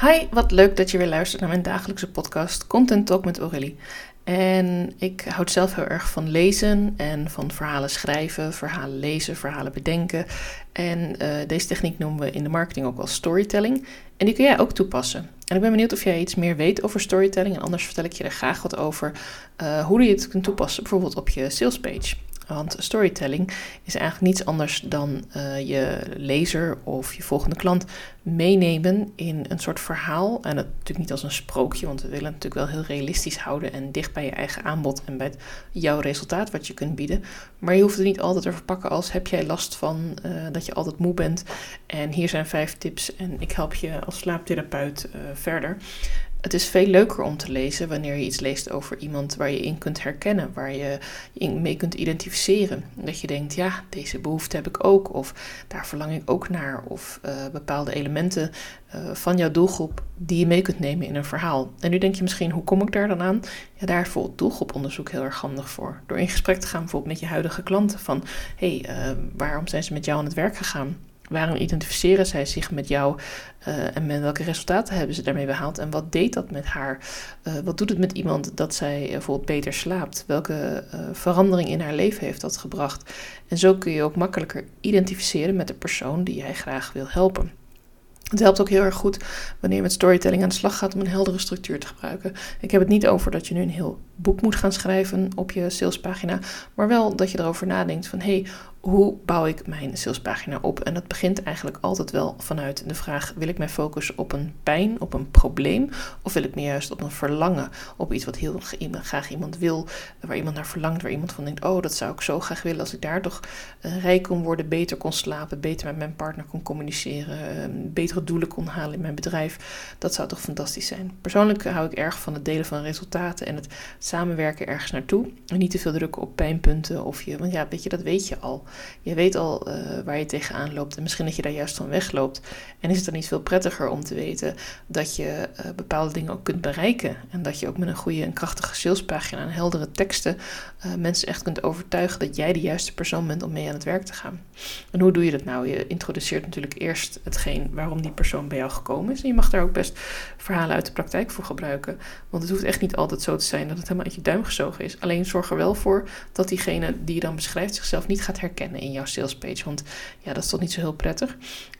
Hi, wat leuk dat je weer luistert naar mijn dagelijkse podcast Content Talk met Aurélie. En ik houd zelf heel erg van lezen en van verhalen schrijven, verhalen lezen, verhalen bedenken. En uh, deze techniek noemen we in de marketing ook wel storytelling. En die kun jij ook toepassen. En ik ben benieuwd of jij iets meer weet over storytelling. En anders vertel ik je er graag wat over uh, hoe je het kunt toepassen, bijvoorbeeld op je salespage. Want storytelling is eigenlijk niets anders dan uh, je lezer of je volgende klant meenemen in een soort verhaal. En dat natuurlijk niet als een sprookje, want we willen het natuurlijk wel heel realistisch houden en dicht bij je eigen aanbod en bij jouw resultaat wat je kunt bieden. Maar je hoeft het niet altijd te verpakken als heb jij last van uh, dat je altijd moe bent. En hier zijn vijf tips en ik help je als slaaptherapeut uh, verder. Het is veel leuker om te lezen wanneer je iets leest over iemand waar je in kunt herkennen, waar je mee kunt identificeren. Dat je denkt, ja, deze behoefte heb ik ook, of daar verlang ik ook naar, of uh, bepaalde elementen uh, van jouw doelgroep die je mee kunt nemen in een verhaal. En nu denk je misschien, hoe kom ik daar dan aan? Ja, daar is bijvoorbeeld doelgroeponderzoek heel erg handig voor. Door in gesprek te gaan bijvoorbeeld met je huidige klanten van, hé, hey, uh, waarom zijn ze met jou aan het werk gegaan? Waarom identificeren zij zich met jou uh, en met welke resultaten hebben ze daarmee behaald? En wat deed dat met haar? Uh, wat doet het met iemand dat zij bijvoorbeeld beter slaapt? Welke verandering in haar leven heeft dat gebracht? En zo kun je ook makkelijker identificeren met de persoon die jij graag wil helpen. Het helpt ook heel erg goed wanneer je met storytelling aan de slag gaat om een heldere structuur te gebruiken. Ik heb het niet over dat je nu een heel boek moet gaan schrijven op je salespagina, maar wel dat je erover nadenkt van hé, hey, hoe bouw ik mijn salespagina op? En dat begint eigenlijk altijd wel vanuit de vraag: wil ik mij focussen op een pijn, op een probleem? Of wil ik me juist op een verlangen, op iets wat heel graag iemand wil, waar iemand naar verlangt, waar iemand van denkt: oh, dat zou ik zo graag willen als ik daar toch uh, rijk kon worden, beter kon slapen, beter met mijn partner kon communiceren, uh, betere doelen kon halen in mijn bedrijf. Dat zou toch fantastisch zijn. Persoonlijk hou ik erg van het delen van resultaten en het samenwerken ergens naartoe. En niet te veel drukken op pijnpunten of je, want ja, weet je, dat weet je al. Je weet al uh, waar je tegenaan loopt en misschien dat je daar juist van wegloopt. En is het dan niet veel prettiger om te weten dat je uh, bepaalde dingen ook kunt bereiken. En dat je ook met een goede en krachtige salespagina en heldere teksten uh, mensen echt kunt overtuigen dat jij de juiste persoon bent om mee aan het werk te gaan. En hoe doe je dat nou? Je introduceert natuurlijk eerst hetgeen waarom die persoon bij jou gekomen is. En je mag daar ook best verhalen uit de praktijk voor gebruiken. Want het hoeft echt niet altijd zo te zijn dat het helemaal uit je duim gezogen is. Alleen zorg er wel voor dat diegene die je dan beschrijft zichzelf niet gaat herkennen in jouw salespage. Want ja, dat is toch niet zo heel prettig.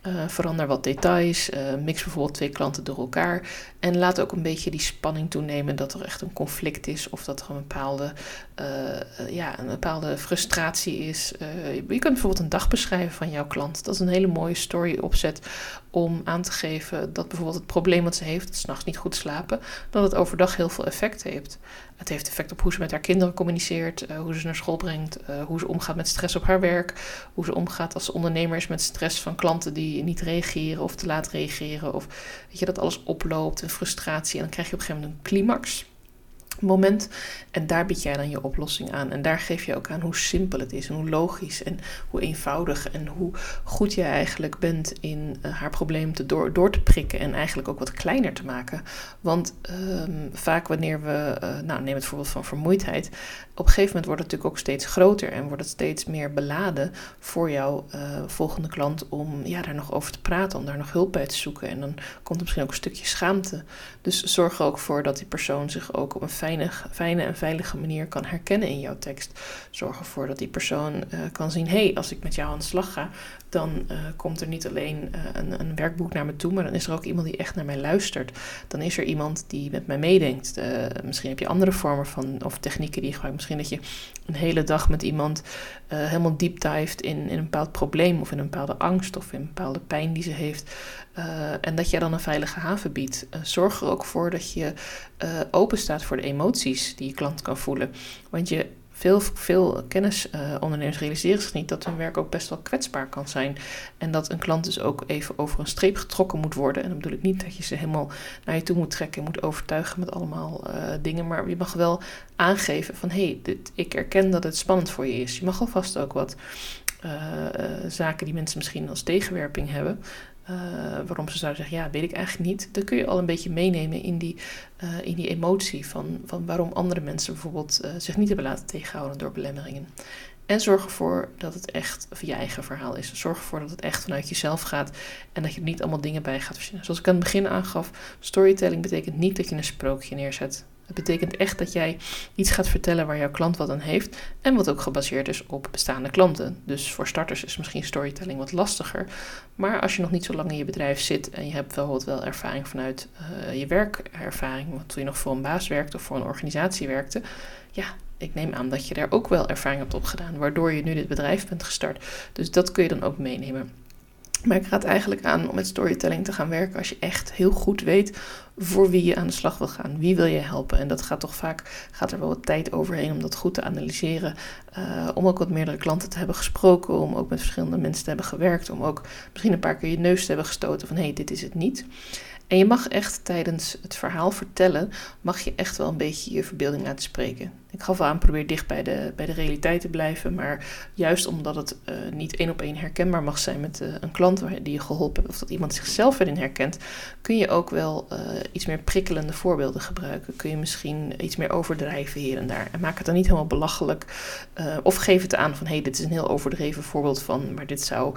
Uh, verander wat details. Uh, mix bijvoorbeeld twee klanten door elkaar. En laat ook een beetje die spanning toenemen dat er echt een conflict is. Of dat er een bepaalde, uh, ja, een bepaalde frustratie is. je kunt bijvoorbeeld een dag beschrijven van jouw klant. Dat is een hele mooie story opzet om aan te geven dat bijvoorbeeld het probleem wat ze heeft, s'nachts niet goed slapen, dat het overdag heel veel effect heeft. Het heeft effect op hoe ze met haar kinderen communiceert, uh, hoe ze naar school brengt, uh, hoe ze omgaat met stress op haar werk, hoe ze omgaat als ondernemer is met stress van klanten die niet reageren of te laat reageren, of weet je, dat alles oploopt, een frustratie. En dan krijg je op een gegeven moment een climax moment. En daar bied jij dan je oplossing aan. En daar geef je ook aan hoe simpel het is en hoe logisch en hoe eenvoudig en hoe goed je eigenlijk bent in uh, haar probleem te door, door te prikken en eigenlijk ook wat kleiner te maken. Want um, vaak wanneer we, uh, nou neem het voorbeeld van vermoeidheid, op een gegeven moment wordt het natuurlijk ook steeds groter en wordt het steeds meer beladen voor jouw uh, volgende klant om ja, daar nog over te praten, om daar nog hulp bij te zoeken. En dan komt er misschien ook een stukje schaamte. Dus zorg er ook voor dat die persoon zich ook op een fijne, fijne en veilige manier kan herkennen in jouw tekst. Zorg ervoor dat die persoon uh, kan zien: hé, hey, als ik met jou aan de slag ga, dan uh, komt er niet alleen uh, een, een, werkboek naar me toe, maar dan is er ook iemand die echt naar mij luistert. Dan is er iemand die met mij meedenkt. Misschien heb je andere vormen van of technieken die je gebruikt. Misschien dat je een hele dag met iemand helemaal deep dived in, in een bepaald probleem of in een bepaalde angst of in een bepaalde pijn die ze heeft. en dat je dan een veilige haven biedt. zorg er ook voor dat je open staat voor de emoties die je klant kan voelen. Want je veel, veel kennisondernemers uh, realiseren zich niet dat hun werk ook best wel kwetsbaar kan zijn. En dat een klant dus ook even over een streep getrokken moet worden. En dan bedoel ik niet dat je ze helemaal naar je toe moet trekken en moet overtuigen met allemaal uh, dingen. Maar je mag wel aangeven van hé, hey, ik erken dat het spannend voor je is. Je mag alvast ook wat uh, zaken die mensen misschien als tegenwerping hebben. Uh, waarom ze zouden zeggen, ja, weet ik eigenlijk niet. Dan kun je al een beetje meenemen in die, uh, in die emotie van, van waarom andere mensen bijvoorbeeld uh, zich niet hebben laten tegenhouden door belemmeringen. En zorg ervoor dat het echt je eigen verhaal is. Zorg ervoor dat het echt vanuit jezelf gaat en dat je er niet allemaal dingen bij gaat verzinnen. Zoals ik aan het begin aangaf, storytelling betekent niet dat je een sprookje neerzet. Het betekent echt dat jij iets gaat vertellen waar jouw klant wat aan heeft en wat ook gebaseerd is op bestaande klanten. Dus voor starters is misschien storytelling wat lastiger. Maar als je nog niet zo lang in je bedrijf zit en je hebt bijvoorbeeld wel ervaring vanuit uh, je werkervaring, toen je nog voor een baas werkte of voor een organisatie werkte, ja, ik neem aan dat je daar ook wel ervaring hebt opgedaan, waardoor je nu dit bedrijf bent gestart. Dus dat kun je dan ook meenemen. Maar ik raad eigenlijk aan om met storytelling te gaan werken als je echt heel goed weet voor wie je aan de slag wil gaan. Wie wil je helpen? En dat gaat toch vaak, gaat er wel wat tijd overheen om dat goed te analyseren. Uh, om ook wat meerdere klanten te hebben gesproken, om ook met verschillende mensen te hebben gewerkt. Om ook misschien een paar keer je neus te hebben gestoten van hé, hey, dit is het niet. En je mag echt tijdens het verhaal vertellen, mag je echt wel een beetje je verbeelding laten spreken. Ik gaf aan, probeer dicht bij de, bij de realiteit te blijven. Maar juist omdat het uh, niet één op één herkenbaar mag zijn met uh, een klant die je geholpen hebt, of dat iemand zichzelf erin herkent, kun je ook wel uh, iets meer prikkelende voorbeelden gebruiken. Kun je misschien iets meer overdrijven hier en daar. En maak het dan niet helemaal belachelijk. of geef het aan van hé, hey, dit is een heel overdreven voorbeeld van, maar dit zou,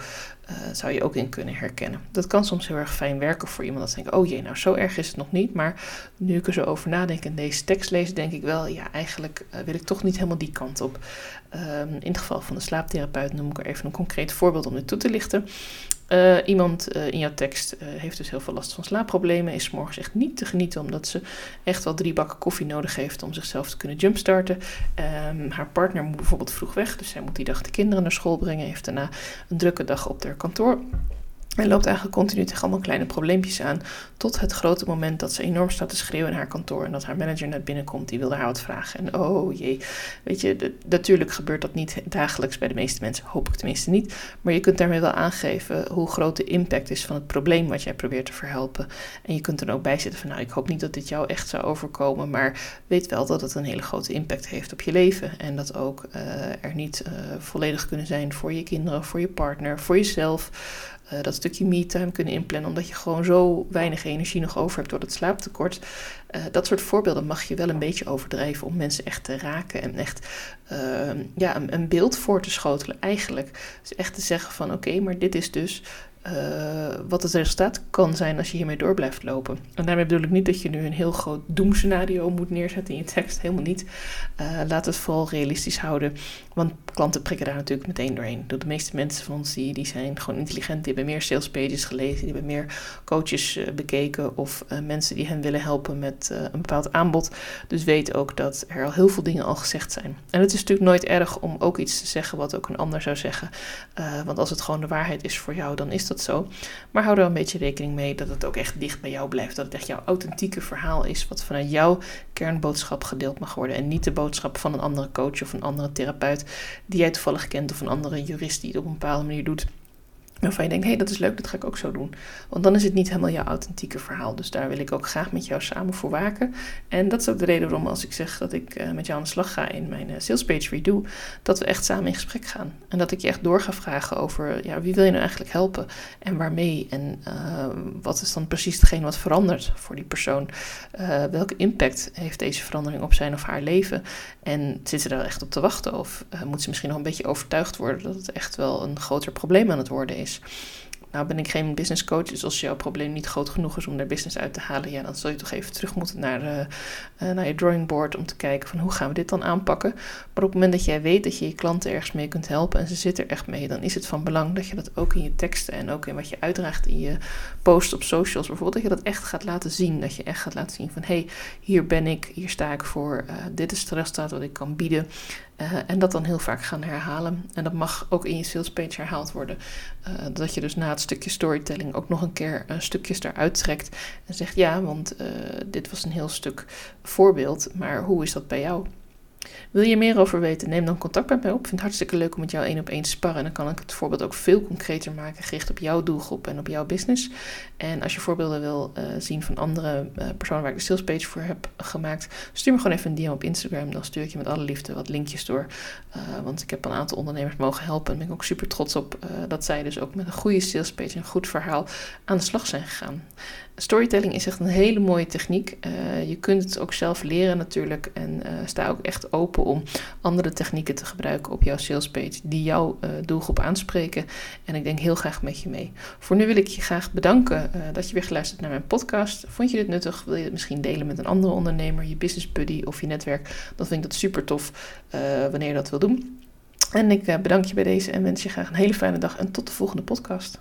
zou je ook in kunnen herkennen. Dat kan soms heel erg fijn werken voor iemand. Dat denkt, oh jee, nou zo erg is het nog niet. Maar nu ik er zo over nadenk en deze tekst lees, denk ik wel, ja, eigenlijk uh, wil ik toch niet helemaal die kant op. Um, in het geval van de slaaptherapeut noem ik er even een concreet voorbeeld om dit toe te lichten. Uh, iemand uh, in jouw tekst heeft dus heel veel last van slaapproblemen, is morgens echt niet te genieten omdat ze echt wel drie bakken koffie nodig heeft om zichzelf te kunnen jumpstarten. Um, haar partner moet bijvoorbeeld vroeg weg, dus zij moet die dag de kinderen naar school brengen, heeft daarna een drukke dag op haar kantoor. En loopt eigenlijk continu tegen allemaal kleine probleempjes aan. Tot het grote moment dat ze enorm staat te schreeuwen in haar kantoor. En dat haar manager net binnenkomt. Die wilde haar wat vragen. En oh jee. Weet je, natuurlijk gebeurt dat niet dagelijks bij de meeste mensen. Hoop ik tenminste niet. Maar je kunt daarmee wel aangeven hoe groot de impact is van het probleem wat jij probeert te verhelpen. En je kunt er ook bij zitten van nou ik hoop niet dat dit jou echt zou overkomen. Maar weet wel dat het een hele grote impact heeft op je leven. En dat ook uh, er niet uh, volledig kunnen zijn voor je kinderen, voor je partner, voor jezelf. Uh, dat stukje me-time kunnen inplannen, omdat je gewoon zo weinig energie nog over hebt door het slaaptekort. Uh, dat soort voorbeelden mag je wel een beetje overdrijven om mensen echt te raken en echt uh, ja, een, een, beeld voor te schotelen eigenlijk. Dus echt te zeggen van oké, maar dit is dus uh, wat het resultaat kan zijn als je hiermee door blijft lopen. En daarmee bedoel ik niet dat je nu een heel groot doemscenario moet neerzetten in je tekst. Helemaal niet. Uh, laat het vooral realistisch houden. Want klanten prikken daar natuurlijk meteen doorheen. De meeste mensen van ons die, die zijn gewoon intelligent. Die hebben meer sales pages gelezen. Die hebben meer coaches uh, bekeken. Of mensen die hen willen helpen met een bepaald aanbod. Dus weet ook dat er al heel veel dingen al gezegd zijn. En het is natuurlijk nooit erg om ook iets te zeggen wat ook een ander zou zeggen. want als het gewoon de waarheid is voor jou, dan is dat zo. Maar hou er een beetje rekening mee dat het ook echt dicht bij jou blijft. Dat het echt jouw authentieke verhaal is, wat vanuit jouw kernboodschap gedeeld mag worden. En niet de boodschap van een andere coach of een andere therapeut die jij toevallig kent, of een andere jurist die het op een bepaalde manier doet waarvan je denkt, hé, hey, dat is leuk, dat ga ik ook zo doen. Want dan is het niet helemaal jouw authentieke verhaal. Dus daar wil ik ook graag met jou samen voor waken. En dat is ook de reden waarom als ik zeg dat ik uh, met jou aan de slag ga in mijn uh, sales page redo, dat we echt samen in gesprek gaan. En dat ik je echt door ga vragen over, ja, wie wil je nou eigenlijk helpen? En waarmee? En uh, wat is dan precies hetgeen wat verandert voor die persoon? welke impact heeft deze verandering op zijn of haar leven? En zit ze daar echt op te wachten? Of moet ze misschien nog een beetje overtuigd worden dat het echt wel een groter probleem aan het worden is? Nou ben ik geen business coach, dus als jouw probleem niet groot genoeg is om daar business uit te halen, ja, dan zul je toch even terug moeten naar, uh, uh, naar je drawing board om te kijken van hoe gaan we dit dan aanpakken. Maar op het moment dat jij weet dat je je klanten ergens mee kunt helpen en ze zitten er echt mee, dan is het van belang dat je dat ook in je teksten en ook in wat je uitdraagt in je post op socials bijvoorbeeld, dat je dat echt gaat laten zien. Dat je echt gaat laten zien van hé, hey, hier ben ik, hier sta ik voor, uh, dit is het resultaat wat ik kan bieden. Uh, en dat dan heel vaak gaan herhalen. En dat mag ook in je salespage herhaald worden. Uh, dat je dus na het stukje storytelling ook nog een keer uh, stukjes eruit trekt. En zegt ja, want dit was een heel stuk voorbeeld. Maar hoe is dat bij jou? Wil je meer over weten? Neem dan contact met mij op. Ik vind het hartstikke leuk om met jou één op één te sparren. En dan kan ik het voorbeeld ook veel concreter maken, gericht op jouw doelgroep en op jouw business. En als je voorbeelden wil uh, zien van andere uh, personen waar ik de salespage voor heb gemaakt, stuur me gewoon even een DM op Instagram. Dan stuur ik je met alle liefde wat linkjes door. Uh, want ik heb een aantal ondernemers mogen helpen. En ben ik ook super trots op dat zij dus ook met een goede salespage, een goed verhaal aan de slag zijn gegaan. Storytelling is echt een hele mooie techniek. Je kunt het ook zelf leren natuurlijk. En sta ook echt open om andere technieken te gebruiken op jouw salespage die jouw uh, doelgroep aanspreken. En ik denk heel graag met je mee. Voor nu wil ik je graag bedanken dat je weer geluisterd naar mijn podcast. Vond je dit nuttig? Wil je het misschien delen met een andere ondernemer, je business buddy of je netwerk? Dan vind ik dat super tof wanneer je dat wil doen. En ik bedank je bij deze en wens je graag een hele fijne dag en tot de volgende podcast.